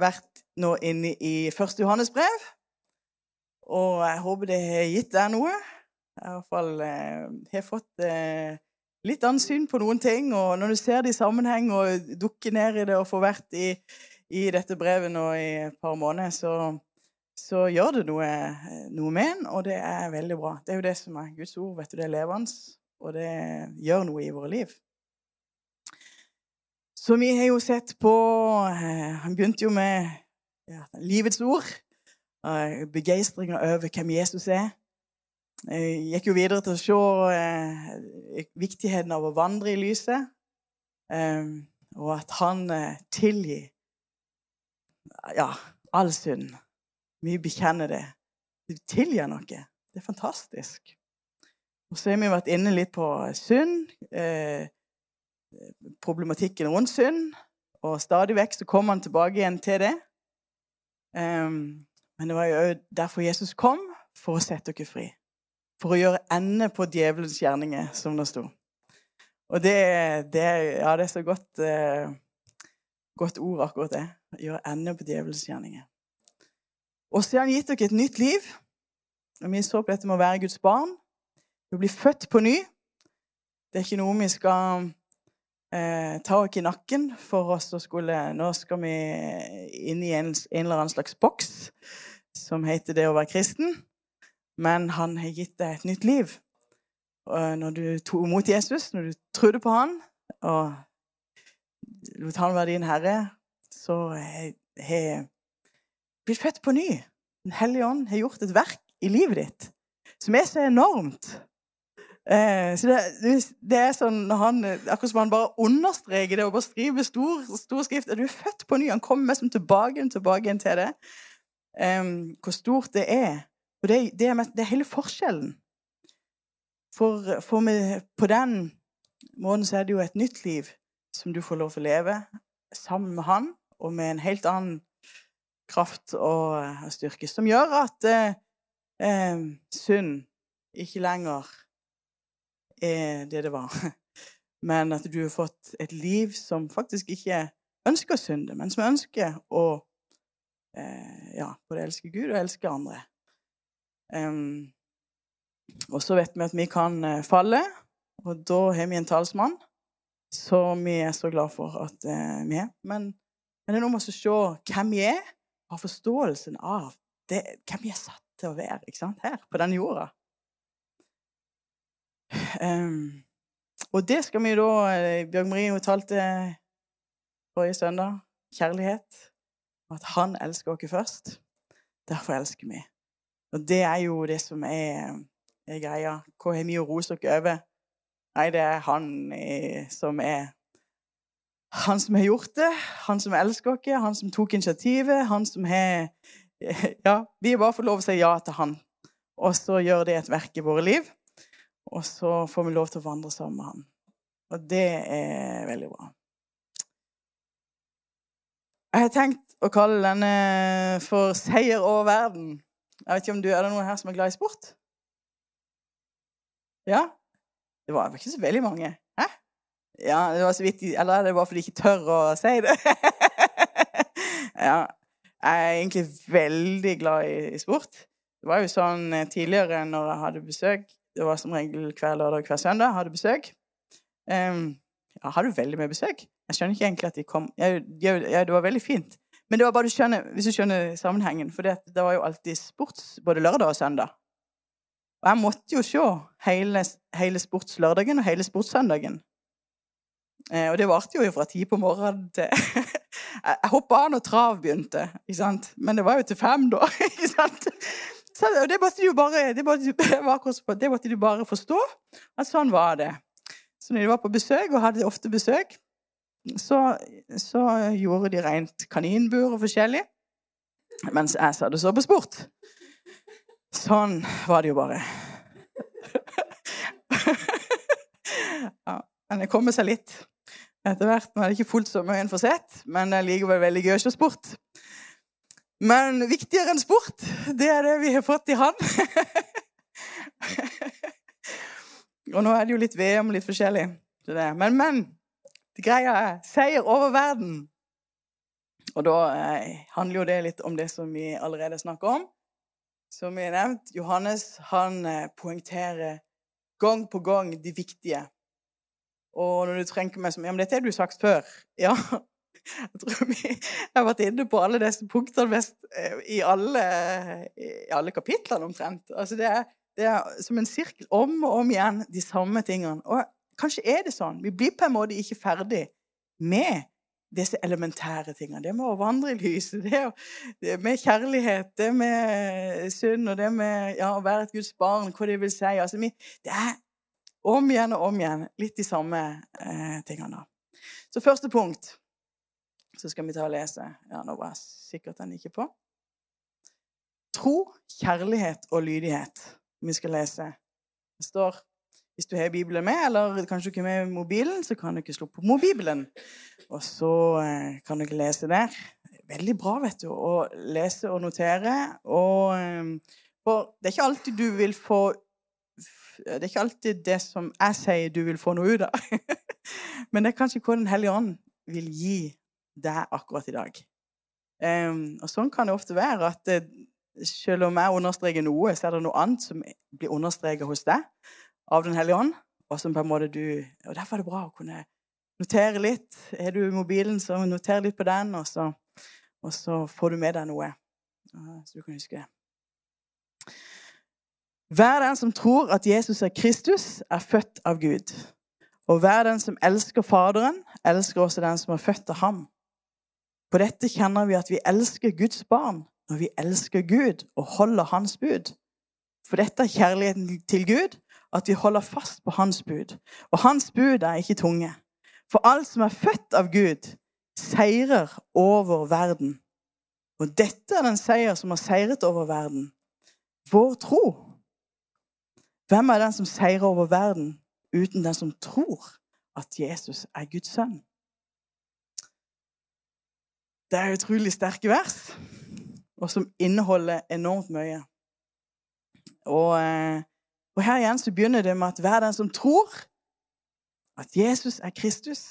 vært nå inne i 1. Johannes brev. Og jeg håper det har gitt deg noe. Jeg har i hvert fall eh, fått eh, litt ansyn på noen ting. Og når du ser det i sammenheng og dukker ned i det og får vært i, i dette brevet nå i et par måneder, så, så gjør det noe, noe med en, og det er veldig bra. Det er jo det som er Guds ord. vet du, Det er levende, og det gjør noe i våre liv. Så vi har jo sett på eh, Han begynte jo med ja, livets ord. Eh, Begeistringa over hvem Jesus er. Jeg gikk jo videre til å se eh, viktigheten av å vandre i lyset. Og at han tilgir ja, all synd. Vi bekjenner det. Vi tilgir noe. Det er fantastisk. Og så har vi vært inne litt på synd. Eh, problematikken rundt synd. Og stadig vekk så kom han tilbake igjen til det. Um, men det var jo derfor Jesus kom, for å sette dere fri. For å gjøre ende på djevelens gjerninger, som det sto. Og det, det, ja, det er så godt, uh, godt ord, akkurat det. Gjøre ende på djevelens gjerninger. Og så har han gitt dere et nytt liv. Og Vi så på dette med å være Guds barn. Vi blir født på ny. Det er ikke noe vi skal eh, oss i nakken for oss å skulle Nå skal vi inn i en, en, eller annen slags boks som heter det å være kristen. Men han har gitt deg et nytt liv. Og når du tok imot Jesus, når du trodde på han og lot han være din herre, så har blitt født på ny. Den hellige ånd har gjort et verk i livet ditt som er så enormt Eh, så det, det, er sånn han, Akkurat som han bare understreker det og bare skriver stor, stor skrift. Er du født på ny? Han kommer liksom tilbake, tilbake til det. Um, hvor stort det er. Og det, det, er, det er hele forskjellen. For, for med, på den måten så er det jo et nytt liv som du får lov til å leve sammen med han, og med en helt annen kraft og, og styrke, som gjør at eh, eh synd ikke lenger er det det var. Men at du har fått et liv som faktisk ikke ønsker å synde, men som ønsker å eh, ja, både elske Gud og elske andre. Um, og så vet vi at vi kan eh, falle, og da har vi en talsmann som vi er så glad for at eh, vi er. Men, men, det er noe med å se hvem vi er, og ha forståelsen av det, hvem vi er satt til å være her på denne jorda. Um, og det skal vi da eh, Bjørg Marie talte forrige søndag. Kjærlighet. At han elsker oss først. Derfor elsker vi. Og det er jo det som er, er greia. Hva har vi å rose dere over? Nei, det er han eh, som er Han som har gjort det, han som elsker oss, han som tok initiativet, han som har Ja, vi har bare fått lov å si ja til han. Og så gjør det et verk i våre liv. Og så får vi lov til å vandre sammen med han. Og det er veldig bra. Jeg har tenkt å kalle denne for 'Seier over verden'. Jeg vet ikke om du, Er det noen her som er glad i sport? Ja? Det var ikke så veldig mange. Hæ? Ja, det var så vidt, Eller er det bare fordi de ikke tør å si det? ja. Jeg er egentlig veldig glad i, i sport. Det var jo sånn eh, tidligere når jeg hadde besøk det var som regel hver lørdag og hver søndag. Hadde besøk. Um, ja, hadde veldig mye besøk. Jeg skjønner ikke egentlig at de kom jeg, jeg, jeg, det var veldig fint. Men det var bare du skjønner, hvis du skjønner sammenhengen. For det, det var jo alltid sports både lørdag og søndag. Og jeg måtte jo se hele, hele sportslørdagen og hele sportssøndagen. Eh, og det varte jo fra ti på morgenen til Jeg hoppa av når trav begynte, ikke sant? men det var jo til fem, da. ikke sant? Så det måtte du bare, det måtte, det måtte du bare forstå, at sånn var det. Så når de var på besøk, og hadde ofte besøk, så, så gjorde de rent kaninbur og forskjellig. Mens jeg satt og så på sport. Sånn var det jo bare. ja, men det kommer seg litt etter hvert. Nå er det ikke fullt så mye en får sett, men det er likevel veldig gøy å se sport. Men viktigere enn sport, det er det vi har fått i hand. og nå er det jo litt VM og litt forskjellig. Men, men. Det greia er seier over verden. Og da eh, handler jo det litt om det som vi allerede snakker om. Som vi har nevnt, Johannes han eh, poengterer gang på gang de viktige. Og når du trenger meg som Ja, men dette har du sagt før. Ja. Jeg tror vi har vært inne på alle disse punktene mest eh, i alle, i alle kapitlene omtrent. Altså det er, det er som en sirkel om og om igjen, de samme tingene. Og kanskje er det sånn. Vi blir på en måte ikke ferdig med disse elementære tingene. Det med å vandre i lyset, det, det med kjærlighet, det med synd og det med ja, å være et Guds barn, hva det vil si. Altså, vi, det er om igjen og om igjen litt de samme eh, tingene. Så første punkt så skal vi ta og lese. Ja, nå var jeg sikkert den ikke på. Tro, kjærlighet og lydighet. Vi skal lese. Det står Hvis du har Bibelen med, eller kanskje ikke med mobilen, så kan du ikke slå på mobilen. Og så eh, kan du ikke lese der. Veldig bra, vet du, å lese og notere. Og, eh, for det er ikke alltid du vil få Det er ikke alltid det som jeg sier, du vil få noe ut av. Men det er kanskje hva Den hellige ånd vil gi deg akkurat i dag. Um, og sånn kan det ofte være at uh, selv om jeg understreker noe, så er det noe annet som blir understreket hos deg av Den hellige ånd. Og som på en måte du, og derfor er det bra å kunne notere litt. Er du mobilen, så noter litt på den, og så, og så får du med deg noe. Så du kan huske det. Hver den som tror at Jesus er Kristus, er født av Gud. Og hver den som elsker Faderen, elsker også den som er født av ham. På dette kjenner vi at vi elsker Guds barn når vi elsker Gud og holder Hans bud. For dette er kjærligheten til Gud, at vi holder fast på Hans bud. Og Hans bud er ikke tunge. For alt som er født av Gud, seirer over verden. Og dette er den seier som har seiret over verden. Vår tro. Hvem er den som seirer over verden uten den som tror at Jesus er Guds sønn? Det er utrolig sterke vers, og som inneholder enormt mye. Og, eh, og, her igjen så begynner det med at hver den som tror at Jesus er Kristus,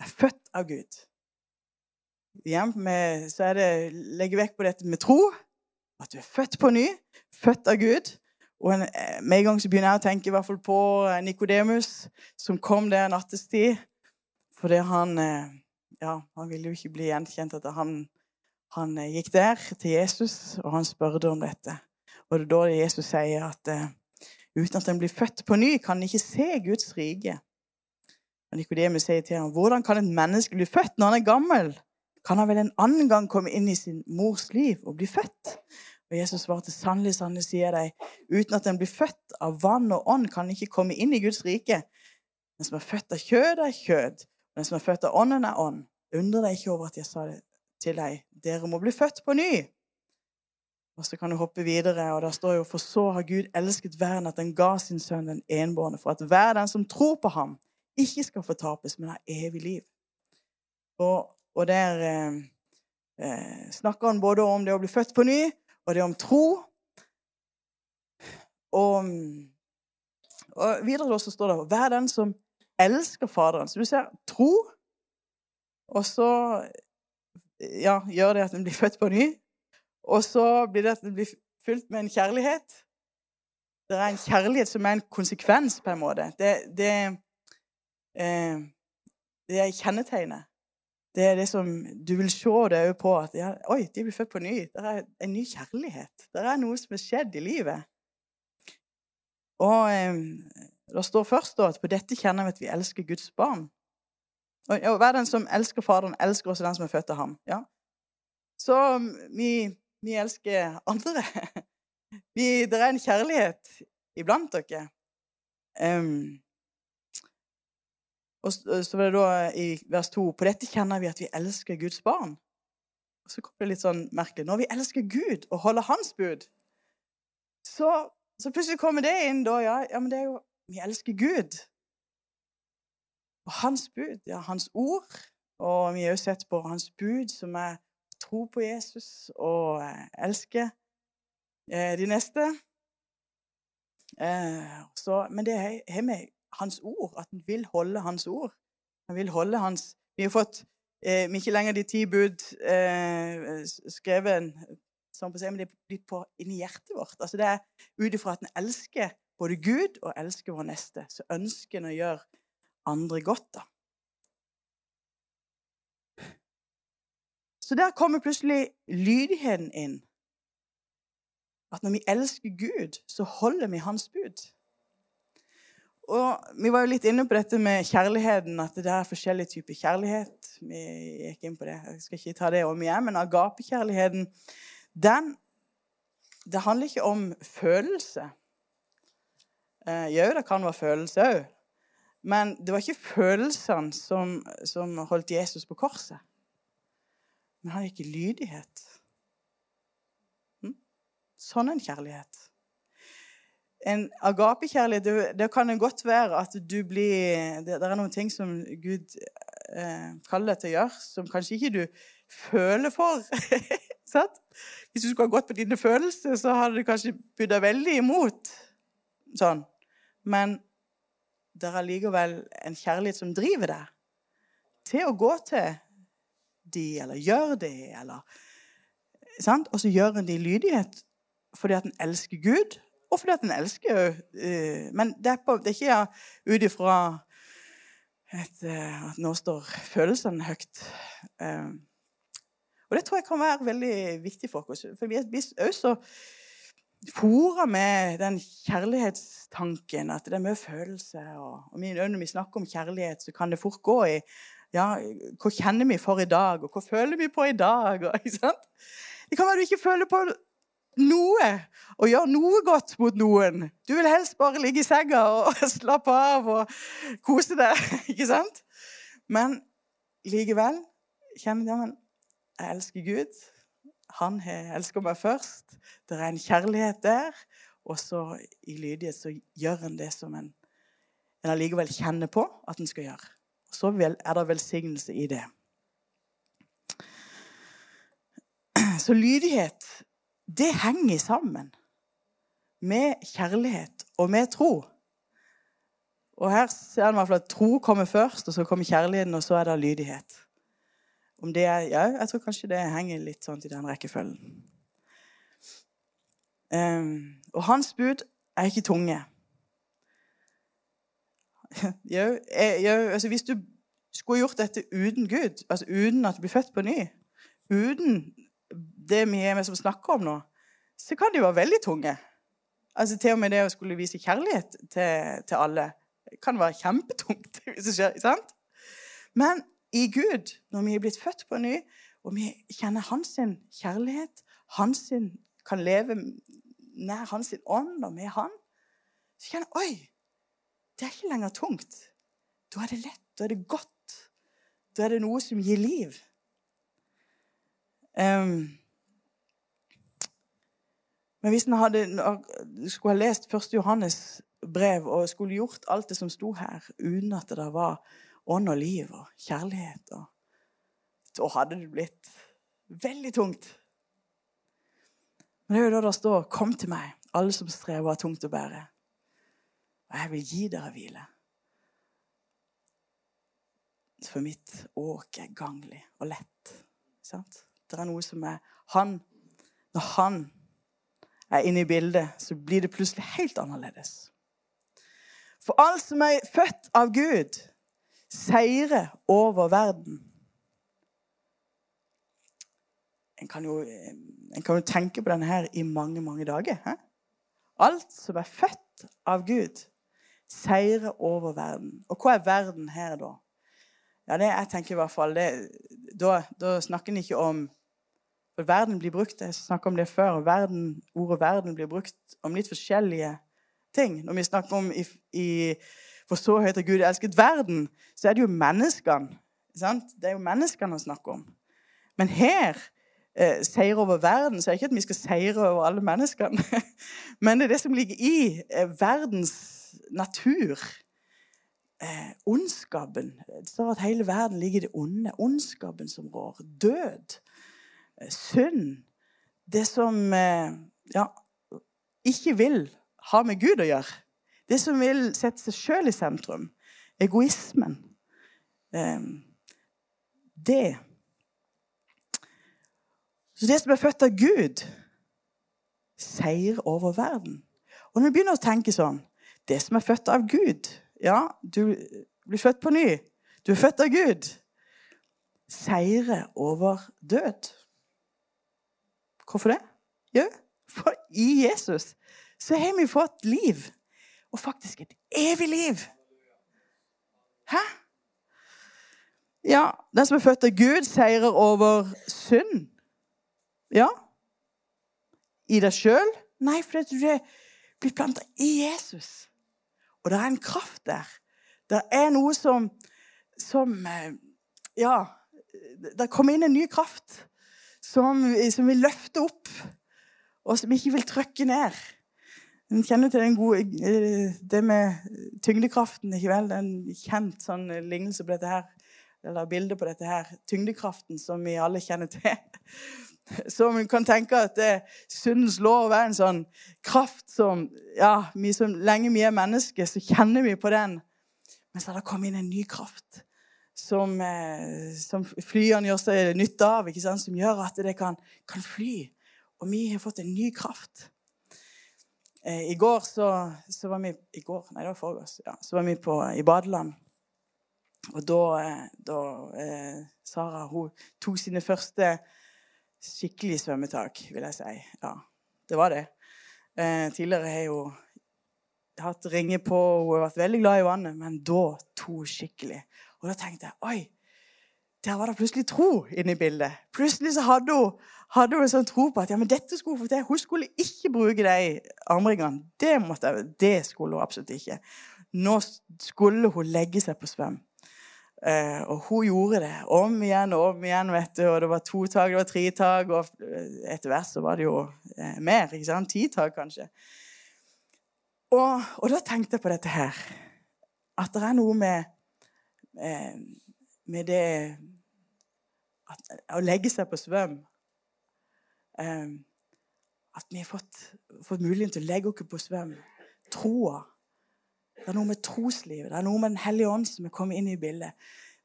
er født av Gud. Igjen med, så er det legge vekk på dette med tro, at du er født på ny, født av Gud. Og en, eh, med en gang så begynner jeg å tenke i hvert fall på eh, Nikodemus, som kom der nattestid fordi han ja, han ville jo ikke bli gjenkjent at han, han eh, gikk der til Jesus, og han spurte om dette. Og det er da Jesus sier at uh, uten at en blir født på ny, kan en ikke se Guds rike. Og Nikodemus sier til ham, hvordan kan et menneske bli født når han er gammel? Kan han vel en annen gang komme inn i sin mors liv og bli født? Og Jesus svarte, sannelig, sannelig, sier deg, uten at en blir født av vann og ånd, kan en ikke komme inn i Guds rike. Den som er født av kjød, er kjød. Den som er født av Ånden, er ånd. Undre deg ikke over at jeg sa det til deg. Dere må bli født på ny. Og så kan du hoppe videre, og der står jo For så har Gud elsket verden at den ga sin sønn den enbårne, for at hver den som tror på ham, ikke skal fortapes, men har evig liv. Og, og der eh, eh, snakker han både om det å bli født på ny, og det om tro. Og, og videre så står det hver den som elsker Faderen. Så du ser tro, og så ja, gjør det at en blir født på ny. Og så blir det at en blir fylt med en kjærlighet. Det er en kjærlighet som er en konsekvens, på en måte. Det, det, eh, det er kjennetegnet. Det er det som du vil se det òg på. at ja, Oi, de blir født på ny. Det er en ny kjærlighet. Det er noe som har skjedd i livet. Og eh, det står først at på dette kjenner vi at vi elsker Guds barn. Og hver den som elsker Faderen, elsker også den som er født av ham. Ja? Så vi, vi elsker andre. Vi, det er en kjærlighet iblant dere. Um, og så var det da i vers 2 På dette kjenner vi at vi elsker Guds barn. Og så kom det litt sånn merkelig. Når vi elsker Gud og holder Hans bud, så, så plutselig kommer det inn da. Ja, ja men det er jo vi elsker Gud. Og hans bud, ja, hans ord. Og vi har også sett på hans bud, som er tro på Jesus og eh, elske eh, de neste. Eh, så, men det har med hans ord, at han vil holde hans ord. Han vil holde hans Vi har fått eh, ikke lenger de ti bud eh, skrevet sånn på seg, men det er blitt på inni hjertet vårt. Altså Det er ut ifra at en elsker både Gud og elsker vår neste, så ønsker en å gjøre andre godt. da. Så der kommer plutselig lydigheten inn. At når vi elsker Gud, så holder vi Hans bud. Og Vi var jo litt inne på dette med kjærligheten, at det er forskjellige typer kjærlighet. Vi gikk inn på det. Jeg skal ikke ta det om igjen, men agapekjærligheten, den Det handler ikke om følelse. Eh, jo, det kan være følelser òg. Men det var ikke følelsene som, som holdt Jesus på korset. Men han gikk i lydighet. Hm? Sånn en kjærlighet. En agapekjærlighet, det, det kan godt være at du blir Det, det er noen ting som Gud eh, kaller deg til å gjøre, som kanskje ikke du føler for. Hvis du skulle ha gått på dine følelser, så hadde du kanskje budd deg veldig imot. Sånn. Men det er allikevel en kjærlighet som driver deg til å gå til de, eller gjøre det, eller sant? Og så gjør en det i lydighet fordi at en elsker Gud, og fordi at en elsker uh, Men det er, på, det er ikke ut ifra uh, at nå står følelsene høyt. Uh, og det tror jeg kan være veldig viktig for oss. For vi er også fora med den kjærlighetstanken, at det er mye følelse. Og, og når vi snakker om kjærlighet, så kan det fort gå i ja, Hva kjenner vi for i dag, og hva føler vi på i dag? Og, det kan være du ikke føler på noe og gjør noe godt mot noen. Du vil helst bare ligge i senga og slappe av og kose deg. ikke sant? Men likevel kjenner jeg at jeg elsker Gud. Han elsker meg først. Det er en kjærlighet der. Og så i lydighet så gjør en det som en, en allikevel kjenner på at en skal gjøre. Og så er det velsignelse i det. Så lydighet, det henger sammen med kjærlighet og med tro. Og her ser fall at tro kommer først, og så kommer kjærligheten, og så er det lydighet. Om det er, ja, jeg tror kanskje det henger litt sånn i den rekkefølgen. Um, og hans bud er ikke tunge. jo, jo, altså hvis du skulle gjort dette uten Gud, altså uten at du blir født på ny, uten det vi er med som snakker om nå, så kan de være veldig tunge. Altså Til og med det å skulle vise kjærlighet til, til alle kan være kjempetungt. hvis det skjer, sant? Men i Gud, når vi er blitt født på ny, og vi kjenner hans kjærlighet, hans kan leve nær hans ånd og med han, så kjenner jeg Oi! Det er ikke lenger tungt. Da er det lett, da er det godt. Da er det noe som gir liv. Um, men hvis en skulle ha lest 1. Johannes brev og skulle gjort alt det som sto her, uten at det var ånd og liv og kjærlighet. Og da hadde det blitt veldig tungt. Men det er jo da det står 'Kom til meg, alle som strever av tungt å bære', og jeg vil gi dere hvile. For mitt åk er ganglig og lett. Sant? Det er noe som er Han Når han er inne i bildet, så blir det plutselig helt annerledes. For alt som er født av Gud, seire over verden. En kan, jo, en kan jo, tenke på denne her i mange, mange dager. He? Alt som er født av Gud, seire over verden. Og hva er verden her, da? Ja, det jeg tenker i hvert fall, det, da, da, snakker en ikke om for Verden blir brukt jeg snakker om det før, verden, ordet 'verden' blir brukt om litt forskjellige ting. Når vi snakker om i, i for så høyt har Gud elsket verden, så er det jo menneskene. Sant? Det er jo menneskene han snakker om. Men her, eh, seier over verden, så er det ikke at vi skal seire over alle menneskene. Men det er det som ligger i eh, verdens natur. Eh, ondskapen. Det står at hele verden ligger i det onde. Ondskapen som rår. Død. Eh, synd. Det som eh, ja, ikke vil ha med Gud å gjøre. Det som vil sette seg sjøl i sentrum. Egoismen. Ehm, det. Så det som er født av Gud, seier over verden. Og når vi begynner å tenke sånn Det som er født av Gud Ja, du blir født på ny. Du er født av Gud. Seire over død. Hvorfor det? Jo, for i Jesus så har vi fått liv. Og faktisk et evig liv. Hæ? Ja, den som er født av Gud, seirer over synd. Ja. I deg sjøl? Nei, fordi du er blitt planta i Jesus. Og det er en kraft der. Det er noe som, som eh, Ja, det kommer inn en ny kraft som, som vil løfte opp, og som ikke vil trykke ned. En kjenner til gode, eh, det med tyngdekraften. ikke vel? En kjent sånn lignelse på dette her, eller bilde på dette her. Tyngdekraften som vi alle kjenner til. Så vi kan tenke at det, syndens lov er en sånn kraft som ja, vi som Lenge vi er mennesker, så kjenner vi på den. Men så har det kommet inn en ny kraft som, eh, som flyene gjør seg nytte av, som gjør at det kan, kan fly. Og vi har fått en ny kraft. Eh, I går så, så, var vi i går, nei, det var forgårs, ja, så var vi på, i badeland. Og da, eh, da eh, Sara hun tok sine første skikkelig svømmetak, vil jeg si. Ja, det var det. Eh, tidligere har jo hatt ringer på, hun har vært veldig glad i vannet, men da to skikkelig. Og da tenkte jeg oi, der var det plutselig tro inne i bildet. Plutselig så hadde hun, hadde hun en sånn tro på at ja, men dette skulle hun få til. Hun skulle ikke bruke de armringene. Det, måtte, det skulle hun absolutt ikke. Nå skulle hun legge seg på svøm. Eh, og hun gjorde det om igjen og om igjen. vet du, og Det var to tak, det var tre tak, og etter hvert så var det jo eh, mer. ikke sant? Ti tak, kanskje. Og, og, da tenkte jeg på dette her. At det er noe med, eh, med det at, Å legge seg på svøm eh, At vi har fått, fått muligheten til å legge oss på svøm. Troa det er noe med troslivet, det er noe med Den hellige ånd som er kommet inn i bildet.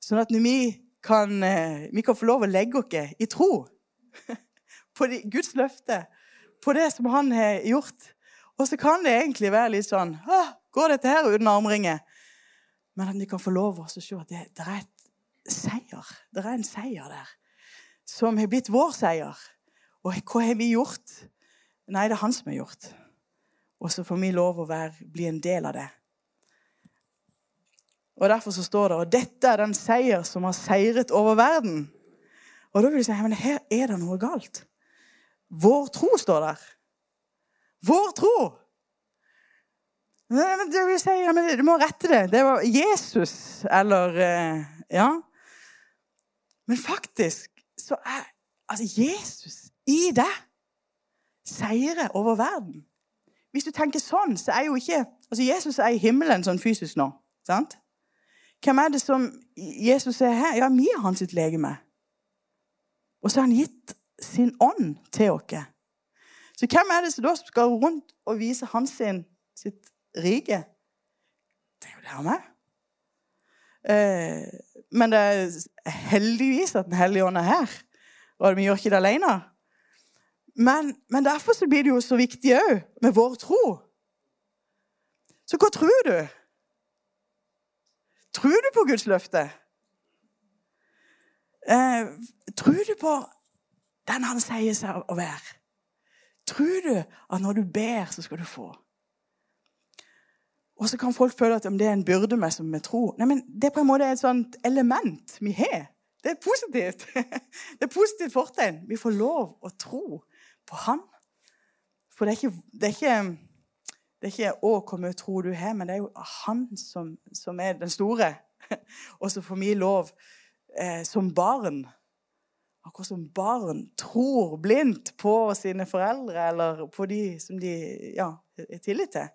Sånn at vi kan, eh, vi kan få lov å legge oss i tro på de, Guds løfte, på det som han har gjort. Og så kan det egentlig være litt sånn Går dette her uten armringer? Men at vi kan få lov å se at det, det er et seier. Det er en seier der som har blitt vår seier. Og hva har vi gjort? Nei, det er han som har gjort. Og så får vi lov å være, bli en del av det. Og Derfor så står det og dette er den seier som har seiret over verden. Og da vil du si men her er det noe galt. Vår tro står der. Vår tro! Men du vil si, ja, men Du må rette det. Det var Jesus, eller eh, Ja. Men faktisk så er altså Jesus i deg seirer over verden. Hvis du tenker sånn, så er jo ikke altså Jesus er i himmelen sånn fysisk nå. sant? Hvem er det som Jesus er her? Ja, vi er hans legeme. Og så har han gitt sin ånd til oss. Så hvem er det som da skal rundt og vise hans sin, sitt rike? Det er jo det han er. Eh, men det er heldigvis at Den hellige ånd er her, og vi gjør ikke det alene. Men, men derfor blir det jo så viktig òg med vår tro. Så hva tror du? Tror du på Guds løfte? Eh, tror du på den han sier seg å være? Tror du at når du ber, så skal du få? Og så kan folk føle at det er en byrde med, som vi tror. Nei, men Det er på en måte et sånt element vi har. Det er positivt. Det er positivt fortegn. Vi får lov å tro på Han. For det er ikke, det er ikke det er ikke 'Å, hvor mye tro du har', men det er jo han som, som er den store. Og så får vi lov eh, som barn Akkurat som barn tror blindt på sine foreldre eller på de som de ja, er tillit til,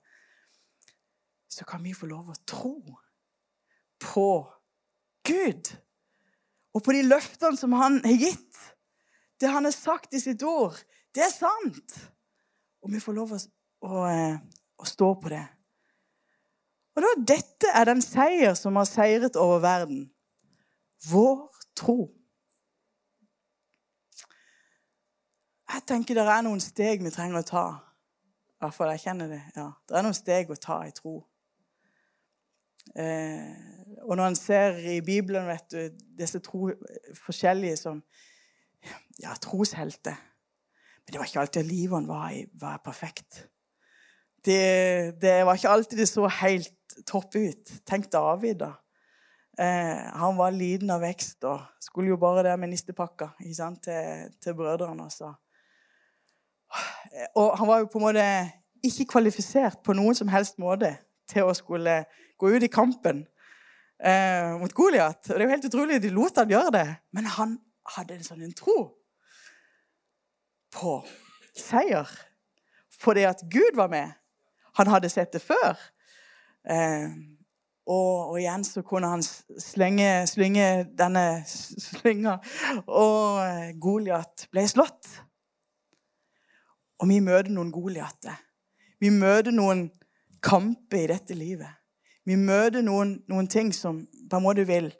så kan vi få lov å tro på Gud og på de løftene som han har gitt. Det han har sagt i sitt ord, det er sant. Og vi får lov å, å, eh, å stå på det. Og da, Dette er den seier som har seiret over verden. Vår tro. Jeg tenker det er noen steg vi trenger å ta. I hvert fall jeg kjenner det. ja. Det er noen steg å ta i tro. Eh, og når en ser i Bibelen vet du, disse tro, forskjellige som ja, troshelter Men det var ikke alltid at livet var, var perfekt. Det, det, var ikke alltid det så helt topp ut. Tenk David, da. Eh, han var liten av vekst og skulle jo bare der med nistepakka til, til brødrene. Også. Og han var jo på en måte ikke kvalifisert på noen som helst måte til å skulle gå ut i kampen eh, mot Goliat. Det er jo helt utrolig de lot han gjøre det. Men han hadde en sånn en tro på seier. Fordi at Gud var med. Han hadde sett det før. Eh, og, og, igjen så kunne han slenge, slynge denne slynga, og eh, Goliat ble slått. Og vi møter noen Goliater. Vi møter noen kamper i dette livet. Vi møter noen, noen ting som på en måte vil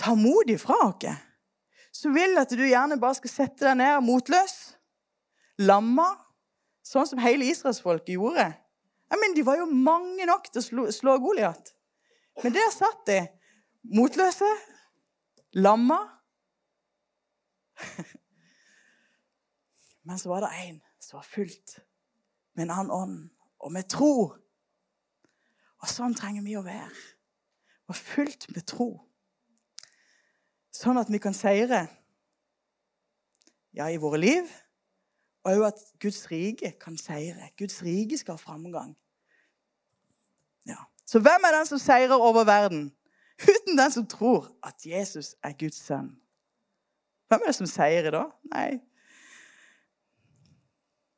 ta mot ifra oss. Så vil at du gjerne bare skal sette deg ned motløs, lamma, sånn som hele israelsfolket gjorde. Men De var jo mange nok til å slå, slå Goliat. Men der satt de motløse, lamma. Men så var det én som var fullt med en annen ånd og med tro. Og sånn trenger vi å være. Og fullt med tro. Sånn at vi kan seire ja, i våre liv, og òg at Guds rike kan seire. Guds rike skal ha framgang. Ja. Så hvem er den som seirer over verden? Uten den som tror at Jesus er Guds sønn. Hvem er det som seirer da? Nei,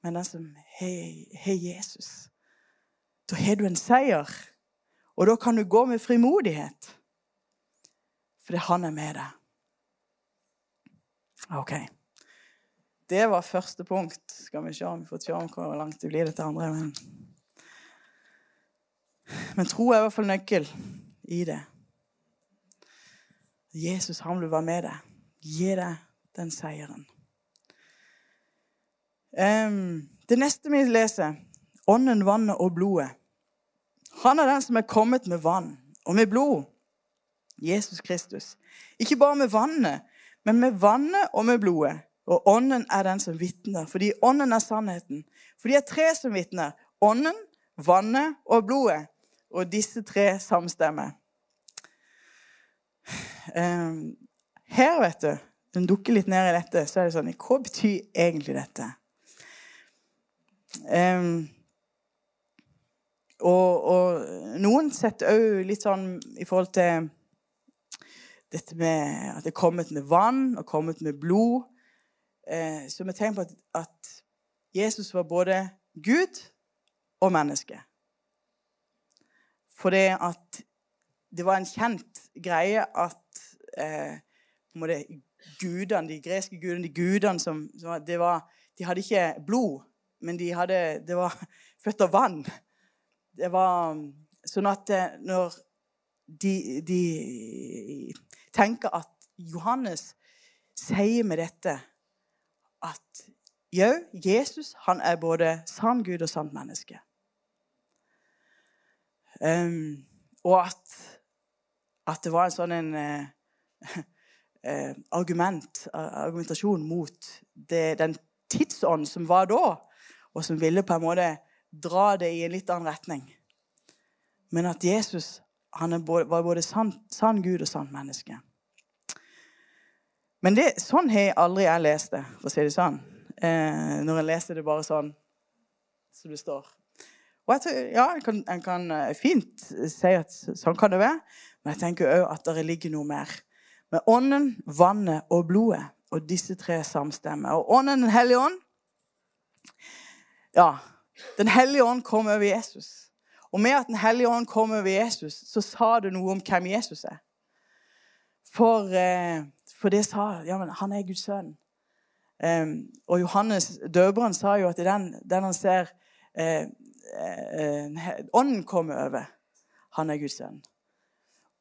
men den som har Jesus. Da har du en seier, og da kan du gå med frimodighet. Fordi han er med deg. OK. Det var første punkt. Skal vi se om vi får se om hvor langt det blir dette andre. Men, men tro er i hvert fall nøkkel i det. Jesus, han vil være med deg. Gi deg den seieren. Um, det neste vi leser, ånden, vannet og blodet. Han er den som er kommet med vann og med blod. Jesus Kristus. Ikke bare med vannet, men med vannet og med blodet. Og ånden er den som vitner, fordi ånden er sannheten. For de er tre som vitner. Ånden, vannet og blodet. Og disse tre samstemmer. Um, her, vet du, den dukker litt ned i dette, så er det sånn Hva betyr egentlig dette? Um, og, og, noen setter òg litt sånn i forhold til dette med at det er kommet med vann og kommet med blod. Eh, så vi tenker på at, at, Jesus var både Gud og menneske. For det at det var en kjent greie at eh, gudene, de greske gudene, de gudene som, som var, De hadde ikke blod men de hadde, det var født av vann. Det var sånn at eh, når de, de tenker at Johannes sier med dette at jo, Jesus han er både sann Gud og sant menneske. Um, og at, at, det var en sånn en, uh, uh, argument, uh, argumentasjon mot det, den tidsånd som var da og som ville på en måte dra det i en litt annen retning. Men at Jesus både, var både sann, sann Gud og sant menneske. Men det, sånn har jeg aldri jeg lest det, for å si det sånn. Eh, når en leser det bare sånn som det står. Og jeg tror, ja, en kan, kan, eh, fint si at sånn kan det være, men jeg tenker òg at det ligger noe mer. Med ånden, vannet og blodet. Og disse tre samstemmer. Og ånden, Den hellige ånd, ja, Den hellige ånd kom over Jesus. Og med at Den hellige ånd kom over Jesus, så sa det noe om hvem Jesus er. For, eh, for det sa ja, men han er Guds sønn. Um, og Johannes døperen sa jo at den, den han ser eh, eh, Ånden komme over, han er Guds sønn.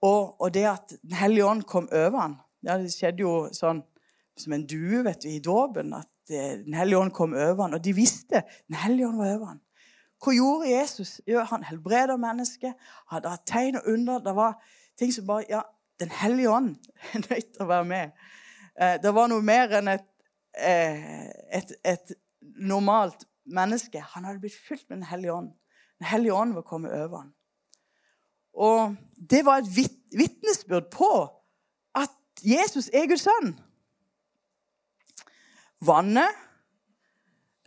Og, og, det at Den hellige ånd kom over han, ja, det skjedde jo sånn som en due vet du, i dåpen. At Den hellige ånd kom over han, Og de visste Den hellige ånd var over han. Hva gjorde Jesus? Jo, han helbreda mennesker. Hadde hatt tegn og under. Det var ting som bare Ja, Den hellige ånd er nødt til å være med. Eh, det var noe mer enn et, eh, et, et normalt menneske. Han hadde blitt fylt med Den hellige ånd. Den hellige ånd var kommet over ham. Og det var et vitnesbyrd på at Jesus er Guds sønn. Vannet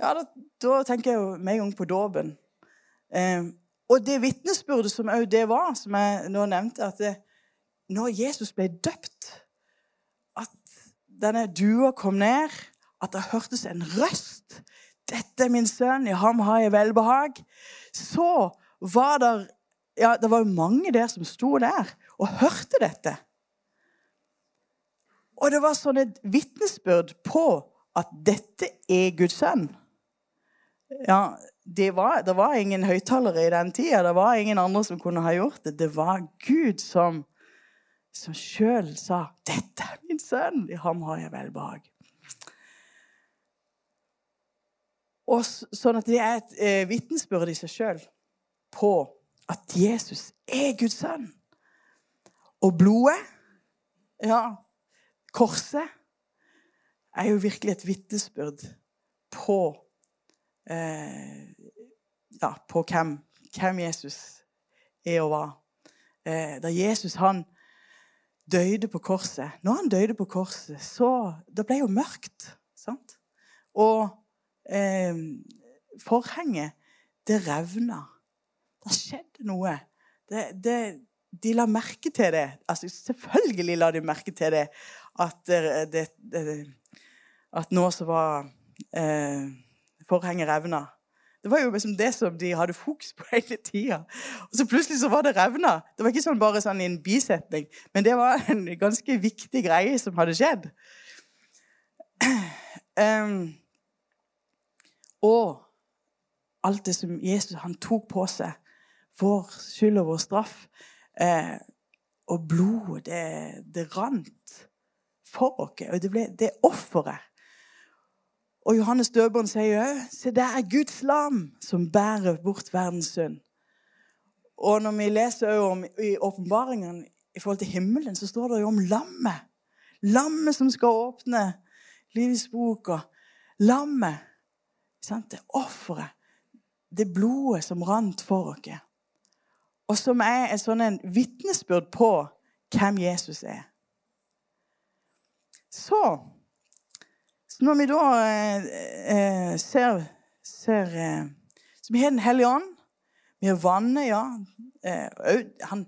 Ja, da, da tenker jeg jo med en gang på dåpen. Eh, og det vitnesbyrdet som òg det var, som jeg nå nevnte, at det, når Jesus ble døpt At denne dua kom ned, at det hørtes en røst 'Dette er min sønn, i ham har jeg velbehag', så var det ja, det var jo mange der som sto der og hørte dette. Og det var sånn et vitnesbyrd på at dette er Guds sønn. Ja, det var, det var ingen høyttalere i den tida. Det var ingen andre som kunne ha gjort det. Det var Gud som, som sjøl sa 'Dette er min sønn. I ham har jeg velbehag'. Og sånn at det er et eh, vitnesbyrd i seg sjøl på at Jesus er Guds sønn. Og blodet, ja, korset, er jo virkelig et vitnesbyrd på eh, ja, på hvem, hvem, Jesus er og var. Eh, da Jesus han døde på korset Når han døde på korset, så Det ble jo mørkt. sant? Og eh, forhenget, det revna. Det skjedde noe. Det, det, de la merke til det. Altså, selvfølgelig la de merke til det. At, det, at nå så var eh, forhenget revna. Det var jo liksom det som de hadde fokus på hele tida. Og så plutselig så var det revna. Det var ikke sånn bare sånn i en bisetning, men det var en ganske viktig greie som hadde skjedd. Um, og alt det som Jesus han tok på seg vår skyld og vår straff. Eh, og blodet, det, rant for oss. Og det ble det offeret. Og Johannes døperen sier òg Se, det er Guds lam som bærer bort verdens synd. Og når vi leser om, i åpenbaringen i forhold til himmelen, så står det jo om lammet. Lammet som skal åpne livets bok. Og lammet. Sant? Det offeret. Det blodet som rant for oss og som er et sånn vitnesbyrd på hvem Jesus er. Så, så når vi da eh, eh ser, ser eh, Så vi har Den hellige ånd. Vi har vannet, ja. Eh, han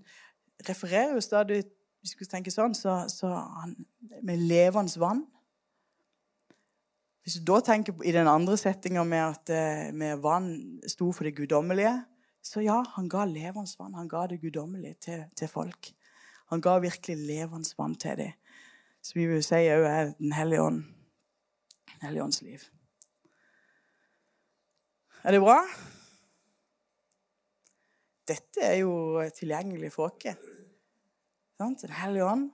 refererer jo stadig Hvis vi skulle tenke sånn, så, så han med levende vann. Hvis du da tenker i den andre settinga med at eh, med vann sto for det guddommelige, så ja, han ga levende vann. Han ga det guddommelige til, til, folk. Han ga virkelig levende vann til dem. Så vi vil si òg er Den hellige ånd. Den hellige ånds liv. Er det bra? Dette er jo tilgjengelig for oss. Den hellige ånd.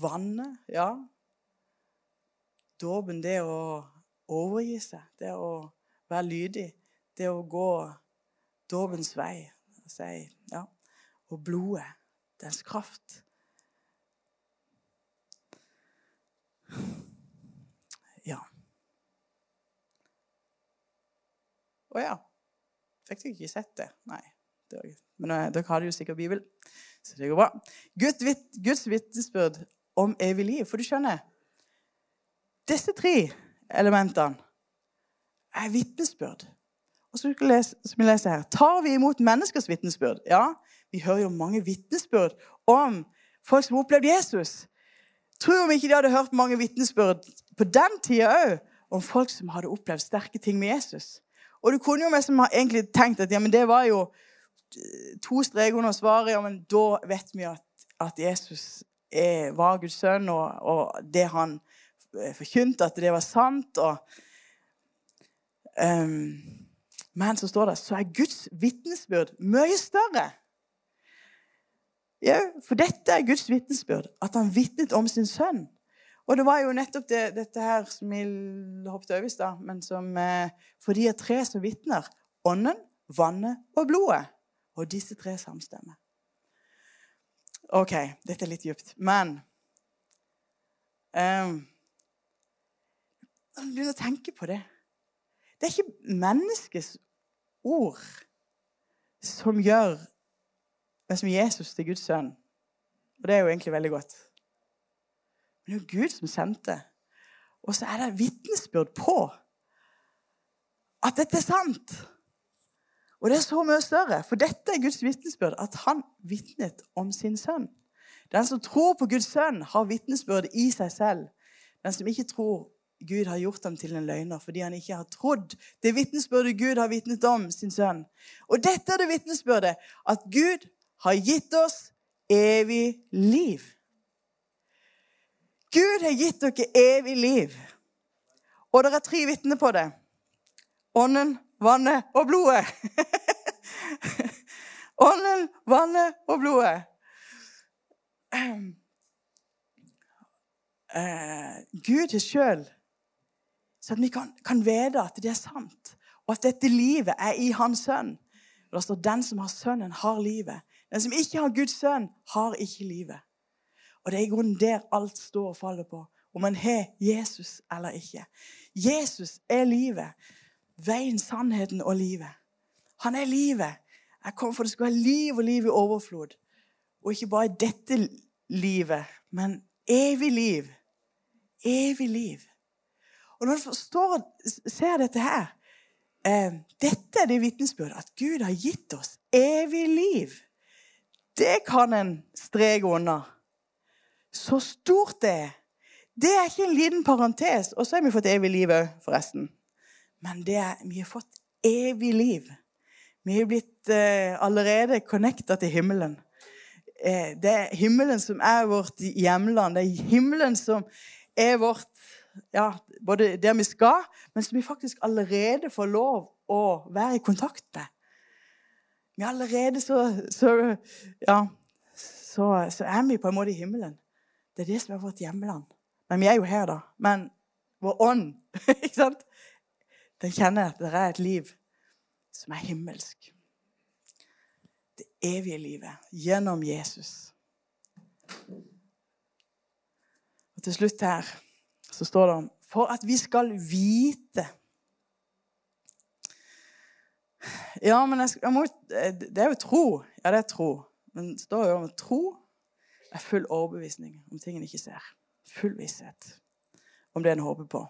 Vannet, ja. Dåpen, det å overgi seg. Det å være lydig, det å gå dåpens vei. Og blodet, dens kraft. Ja. Å ja. Fikk dere ikke sett det? Nei. Men dere dere det jo sikkert Bibel, så det går bra. Guds vitnesbyrd om evig liv. For du skjønner, disse tre elementene er vitnesbyrd. Og så skal vi lese her. Tar vi imot menneskers vitnesbyrd? Ja, vi hører jo mange vitnesbyrd om folk som har opplevd Jesus. Tror vi ikke de hadde hørt mange vitnesbyrd på den tida òg om folk som hadde opplevd sterke ting med Jesus. Og du kunne jo mest egentlig tenkt at ja, men det var jo eh, to streker under svaret. ja, men Da vet vi at, at Jesus er, var Guds sønn, og, og det han eh, forkynte, at det var sant. og Um, men så står det så er Guds vitnesbyrd mye større. Ja, for dette er Guds vitnesbyrd, at han vitnet om sin sønn. Og det var jo nettopp det, dette her som vi hoppet over i stad, For de er tre som vitner. Ånden, vannet og blodet. Og disse tre samstemmer. OK, dette er litt dypt, men um, Når du begynner å tenke på det Det er ikke menneskets ord som gjør men som Jesus til Guds sønn. Og det er jo egentlig veldig godt. Men det er jo Gud som sendte. Og så er det vitnesbyrd på at dette er sant. Og det er så mye større, for dette er Guds vitnesbyrd, at han vitnet om sin sønn. Den som tror på Guds sønn, har vitnesbyrd i seg selv. Den som ikke tror Gud har gjort ham til en løgner fordi han ikke har trodd det vitnesbyrdet Gud har vitnet om sin sønn. Og dette er det vitnesbyrdet at Gud har gitt oss evig liv. Gud har gitt dere evig liv. Og det er tre vitner på det. Ånden, vannet og blodet. Ånden, vannet og blodet. Uh, Gud er sjøl, så at vi kan, kan vite at det er sant, og at dette livet er i Hans sønn. Og det står 'Den som har Sønnen, har livet'. Den som ikke har Guds sønn, har ikke livet. Og det er i grunnen der alt står og faller på. Om man har Jesus eller ikke. Jesus er livet. Veien, sannheten og livet. Han er livet. Jeg kom for at det skal være liv og liv i overflod. Og ikke bare dette livet, men evig liv. Evig liv. Og når du forstår, ser dette her eh, Dette er det vitnesbyrdet at Gud har gitt oss evig liv. Det kan en streke under. Så stort det er. Det er ikke en liten parentes. Og så har vi fått evig liv òg, forresten. Men er, vi har fått evig liv. Vi har blitt eh, allerede connecta til himmelen. Eh, det er himmelen som er vårt hjemland. Det er himmelen som er vårt ja, Både der vi skal, men som vi faktisk allerede får lov å være i kontakt med. Vi allerede så, så, ja, så, så, er vi på en måte i himmelen. Det er det som er vårt hjemland. Men vi er jo her, da. Men vår ånd ikke sant? Den kjenner at det er et liv som er himmelsk. Det evige livet gjennom Jesus. Og til slutt her så står det om For at vi skal vite Ja, men jeg, jeg må, det er jo tro. Ja, det er tro. Men det står jo om tro er full overbevisning om ting en ikke ser. Full visshet om det en håper på.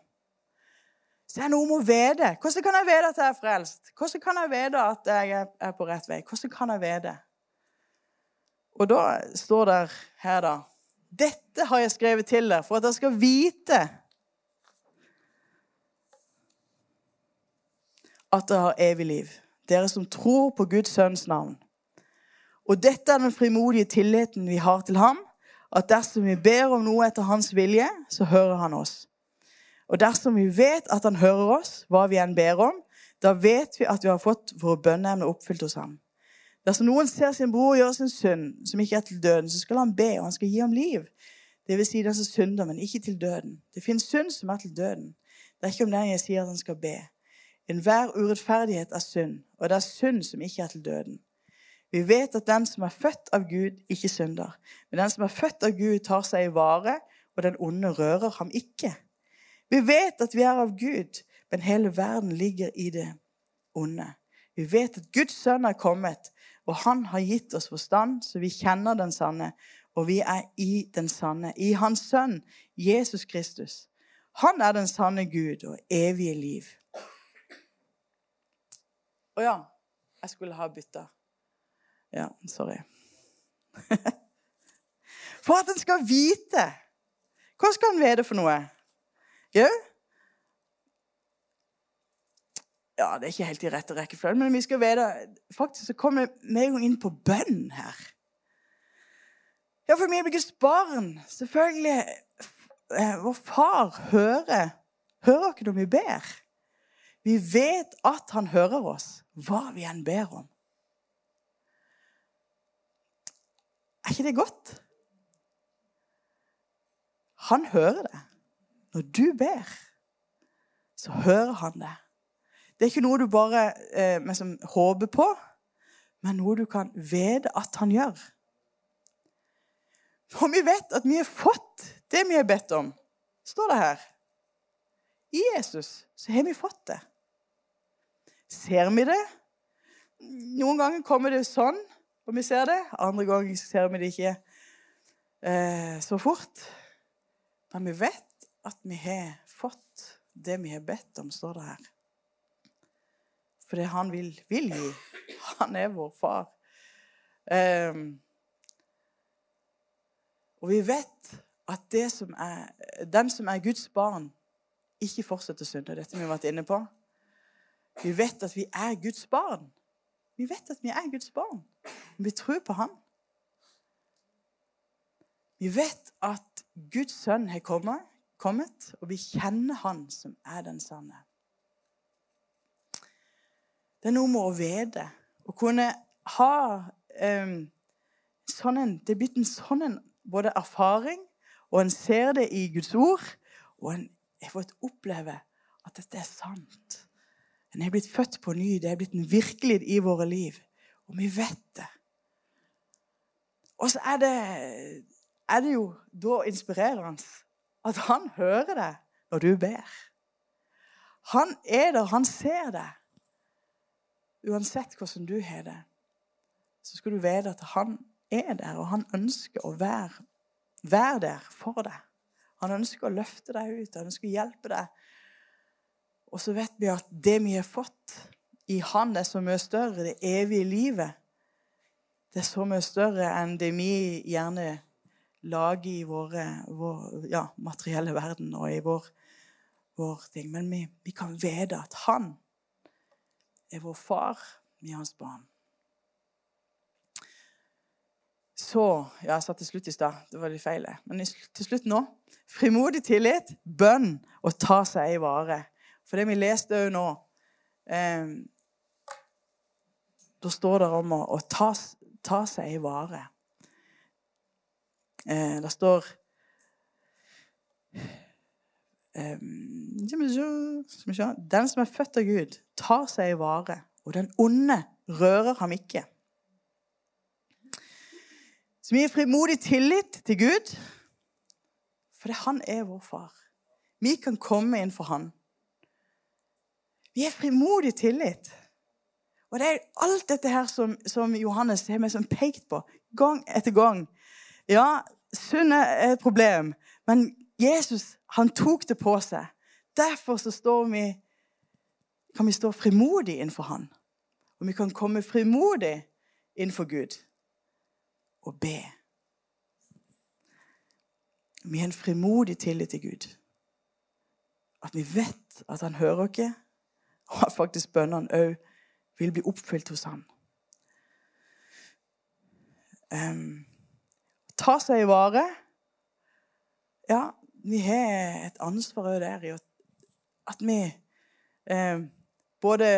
Så det er noe om å vite. Hvordan kan jeg vite at jeg er frelst? Hvordan kan jeg vite at jeg er på rett vei? Hvordan kan jeg vite? Og da står det her, da Dette har jeg skrevet til dere for at dere skal vite at dere har evig liv dere som tror på Guds sønns navn. Og dette er den frimodige tilliten vi har til ham, at dersom vi ber om noe etter hans vilje, så hører han oss. Og dersom vi vet at han hører oss, hva vi enn ber om, da vet vi at vi har fått våre bønneemner oppfylt hos ham. Dersom noen ser sin bror gjøre sin synd, som ikke er til døden, så skal han be, og han skal gi ham liv. Det vil si den som synder, men ikke til døden. Det finnes synd som er til døden. Det er ikke om den jeg sier at han skal be. Enhver urettferdighet er synd, og det er synd som ikke er til døden. Vi vet at den som er født av Gud, ikke synder. Men den som er født av Gud, tar seg i vare, og den onde rører ham ikke. Vi vet at vi er av Gud, men hele verden ligger i det onde. Vi vet at Guds sønn er kommet, og han har gitt oss forstand, så vi kjenner den sanne, og vi er i den sanne. I hans sønn, Jesus Kristus. Han er den sanne Gud og evige liv. Å ja. Jeg skulle ha bytta. Ja, sorry. for at en skal vite. Hva skal en vite for noe? Jau? Ja, det er ikke helt i rette rekkefølge, men vi skal vite Faktisk så kommer vi med inn på bønn her. Ja, for vi er Guds barn. Selvfølgelig. Eh, vår far hører Hører dere når vi ber? Vi vet at han hører oss, hva vi enn ber om. Er ikke det godt? Han hører det. Når du ber, så hører han det. Det er ikke noe du bare eh, liksom, håper på, men noe du kan vite at han gjør. Og vi vet at vi har fått det vi har bedt om, står det her. I Jesus så har vi fått det. Ser vi det? Noen ganger kommer det sånn, og vi ser det. Andre ganger ser vi det ikke eh, så fort. Men vi vet at vi har fått det vi har bedt om, står det her. For det han vil, vil gi. Han er vår far. Um, og vi vet at som er, den som er Guds barn, ikke fortsetter å synde. Dette vi har vært inne på. Vi vet at vi er Guds barn. Vi vet at vi er Guds barn. Vi tror på Han. Vi vet at Guds sønn har kommet, og vi kjenner Han som er den sanne. Det er noe med å vite. Å kunne ha um, sånn en, Det er blitt en sånn en både erfaring, og en ser det i Guds ord, og en fått oppleve at dette er sant. En er blitt født på ny. Det er blitt en virkelighet i våre liv. Og vi vet det. Og så er det, er det jo da inspirerende at han hører deg når du ber. Han er der, han ser deg. Uansett hvordan du har det, så skal du vite at han er der, og han ønsker å være, være der for deg. Han ønsker å løfte deg ut, han ønsker å hjelpe deg og så vet vi at det vi har fått i Han, er så mye større. Det evige livet. Det er så mye større enn det vi gjerne lager i våre, vår ja, materielle verden og i vår, vår ting. Men vi, vi kan vite at Han er vår far, vi er hans barn. Så Ja, jeg sa til slutt i stad. Det var litt feil. Men til slutt nå. Frimodig tillit, bønn og ta seg i vare. For det vi leste òg nå eh, Da står det om å, å ta, ta, seg i vare. Eh, det står eh, Den som er født av Gud, tar seg i vare, og den onde rører ham ikke. Så vi gir frimodig tillit til Gud, for han er vår far. Vi kan komme inn for han. Vi er frimodig tillit. Og det er alt dette her som, som Johannes har meg som pekt på gang etter gang. Ja, synd er et problem, men Jesus han tok det på seg. Derfor så står vi, kan vi stå frimodig innenfor han. Og vi kan komme frimodig innenfor Gud og be. Vi har en frimodig tillit til Gud. At vi vet at han hører oss, og at faktisk bønnene òg vil bli oppfylt hos han. Um, ta seg i vare Ja, vi har et ansvar òg der i at vi um, både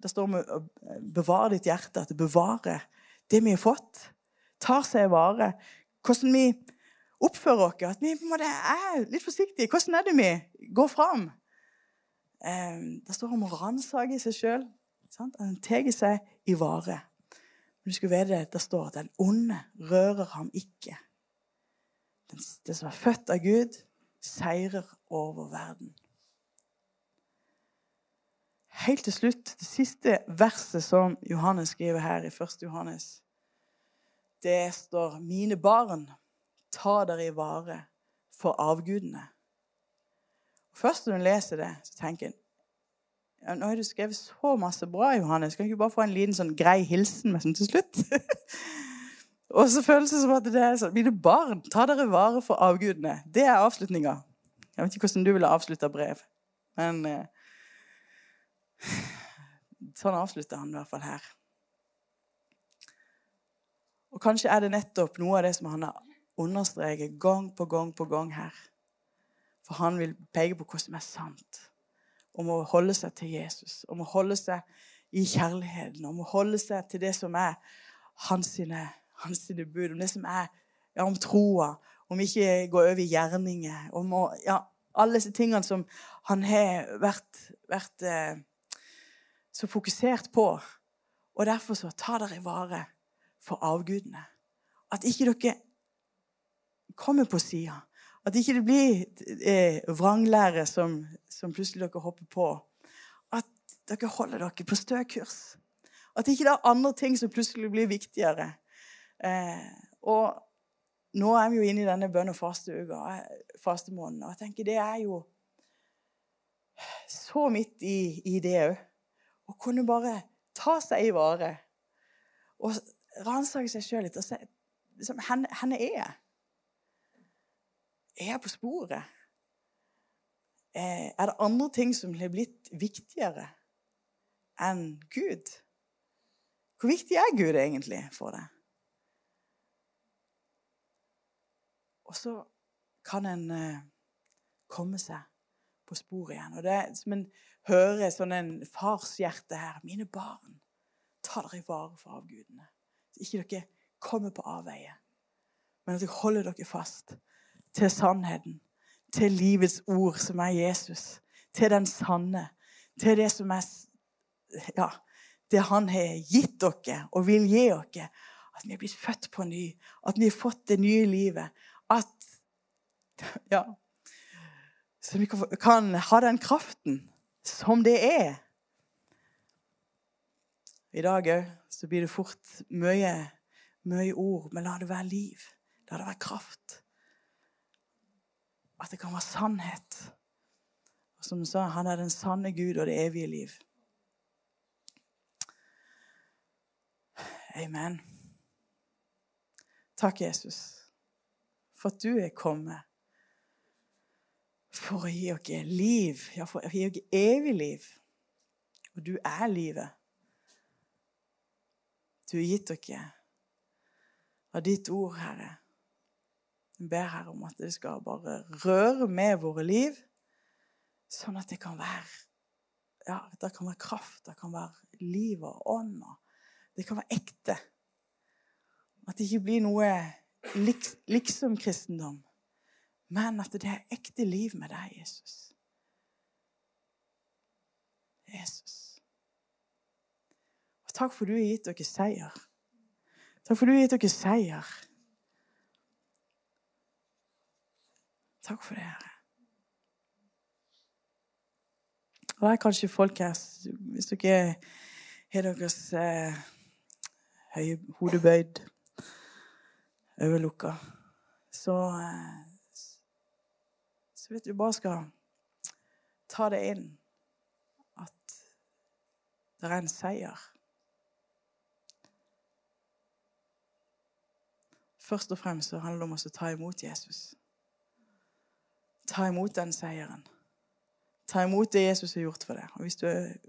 Det står om å bevare ditt hjerte, at det bevarer det vi har fått. Tar seg i vare. Hvordan vi oppfører oss. At vi er litt forsiktige. Hvordan er det vi går fram? Det står om å ransake seg sjøl. Han tar seg i vare. Men du skulle vite det, det står at den onde rører ham ikke. Det som er født av Gud, seirer over verden. Helt til slutt, det siste verset som Johannes skriver her i 1. Johannes, det står 'Mine barn, ta dere i vare for avgudene'. Først når du leser det, så tenker en ja, nå har du skrevet så masse bra, Johannes. Kan du ikke bare få en liten sånn grei hilsen med sånn til slutt? og så føles det som at det er sånn Mine barn, ta dere vare for avgudene. Det er avslutninga. Jeg vet ikke hvordan du ville avslutta brev, men eh, Sånn avslutter han i hvert fall her. Og kanskje er det nettopp noe av det som han har understreket gang på gang på gang her. For han vil peke på hva som er sant. Om å holde seg til Jesus. Om å holde seg i kjærligheten. Om å holde seg til det som er hans, hans bud, om det som er ja, om troa, om ikke gå over i gjerninger, om å, ja, alle disse tingene som han har vært, vært eh, så fokusert på. Og derfor så ta dere vare for avgudene. At ikke dere kommer på sida. At ikke det blir eh, vranglære som, som, plutselig dere hopper på. At dere holder dere på stø kurs. At ikke det er andre ting som plutselig blir viktigere. Eh, og nå er vi jo inne i denne bønn- og fasteuka, eh, fastemåneden. Og jeg tenker det er jo så midt i, i det òg. Å kunne bare ta seg i vare. Og ransake seg sjøl litt og se liksom, henne er jeg? Er jeg på sporet? Eh, er det andre ting som har blitt viktigere enn Gud? Hvor viktig er Gud egentlig for deg? Og så kan en eh, komme seg på sporet igjen. Og det er som en hører sånn en farshjerte her. Mine barn, ta dere i vare for avgudene. Så ikke dere kommer på avveie, men at dere holder dere fast til sannheten, til livets ord, som er Jesus, til den sanne, til det som er ja, det han har gitt dere og vil gi dere. At vi er blitt født på ny, at vi har fått det nye livet. At ja, Så vi kan ha den kraften som det er. I dag òg så blir det fort mye, mye ord, men la det være liv. La det være kraft. At det kan være sannhet. Og som du sa, han er den sanne Gud og det evige liv. Amen. Takk, Jesus, for at du er kommet for å gi oss liv, ja, for å gi oss evig liv. Og du er livet. Du har gitt dere av ditt ord, Herre. Jeg ber Herre om at det skal bare røre med våre liv, sånn at det kan være ja, det kan være kraft, det kan være liv og ånd. Det kan være ekte. At det ikke blir noe liksom-kristendom, men at det er ekte liv med deg, Jesus. Jesus. Og takk for du har gitt dere seier. Takk for du har gitt dere seier. Takk for det, Herre. Og det er kanskje folk her Hvis dere har deres eh, høye hode bøyd, øyelukka, så eh, Så vet du bare skal ta det inn at det er en seier. Først og fremst så handler det om å ta imot Jesus. Ta imot den seieren. Ta imot det Jesus har gjort for deg. Og Hvis du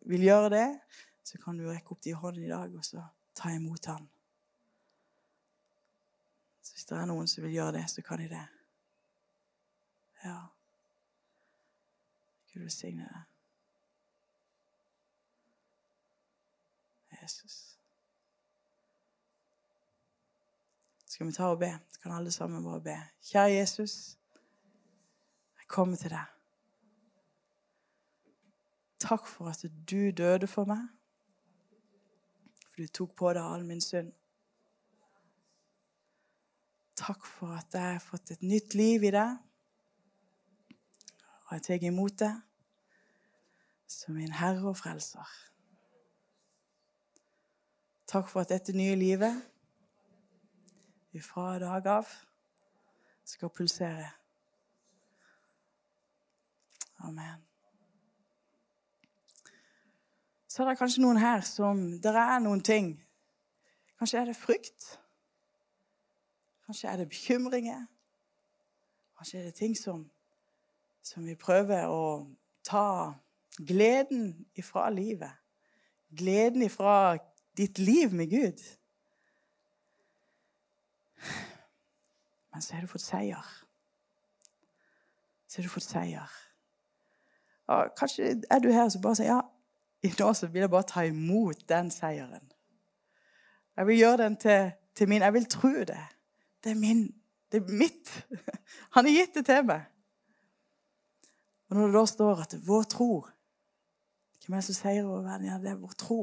vil gjøre det, så kan du rekke opp din hånd i dag og så ta imot han. Så Hvis det er noen som vil gjøre det, så kan de det. Ja. Gud velsigne deg. Jesus. Skal vi ta og be? Så kan alle sammen bare be. Kjære Jesus komme til deg. Takk for at du døde for meg. For du tok på deg all min synd. Takk for at jeg har fått et nytt liv i deg. Og jeg tar imot deg som min Herre og Frelser. Takk for at dette nye livet fra dag av skal pulsere Amen. Så er det kanskje noen her som Det er noen ting. Kanskje er det frykt. Kanskje er det bekymringer. Kanskje er det ting som, som vi prøver å ta gleden ifra livet. Gleden ifra ditt liv med Gud. Men så har du fått seier. Så har du fått seier. Kanskje er du her som bare sier ja, i dag så vil jeg bare ta imot den seieren. Jeg vil gjøre den til til min. Jeg vil tro det. Det er min. Det er mitt. Han har gitt det til meg. Og når det da står at vår tro Hvem er det som seirer over verden? Ja, det er vår tro.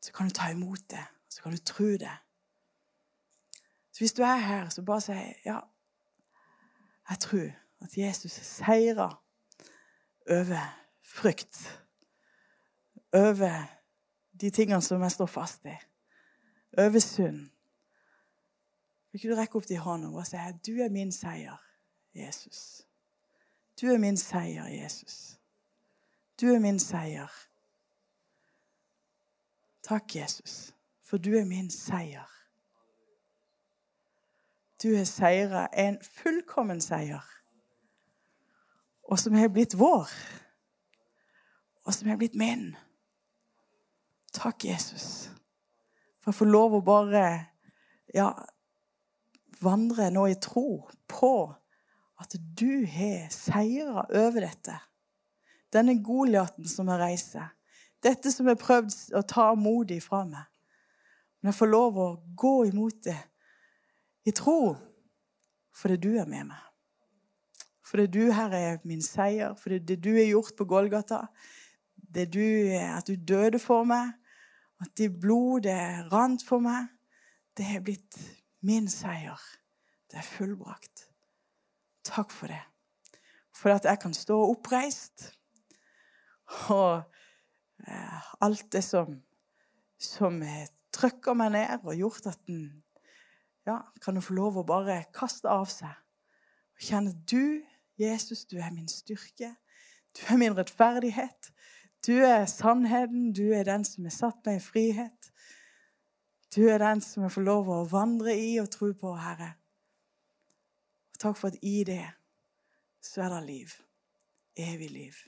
Så kan du ta imot det. Så kan du tro det. Så hvis du er her, så bare si ja, jeg tror at Jesus seirer over frykt. Over de tingene som jeg står fast i. Over synd. Vil ikke du rekke opp de håndene og si du er min seier, Jesus. Du er min seier, Jesus. Du er min seier. Takk, Jesus, for du er min seier. Du er seira, en fullkommen seier, og som har blitt vår og som har blitt min. Takk, Jesus, for å få lov å bare ja, vandre nå i tro på at du har seira over dette. Denne Goliaten som reist seg. Dette som har prøvd å ta modig fra meg. Men jeg får lov å gå imot det i tro fordi du er med meg. Fordi du, her er min seier. Fordi det du har gjort på Golgata, det du, at du døde for meg, at ditt blod det rant for meg, det har blitt min seier. Det er fullbrakt. Takk for det. For at jeg kan stå oppreist. Og eh, alt det som, som trykker meg ned og gjort at den ja, kan få lov å bare kaste av seg. Og kjenne at du, Jesus, du er min styrke. Du er min rettferdighet. Du er sannheten. Du er den som har satt meg i frihet. Du er den som jeg får lov å vandre i og tro på, Herre. Og takk for at i det så er det liv. Evig liv.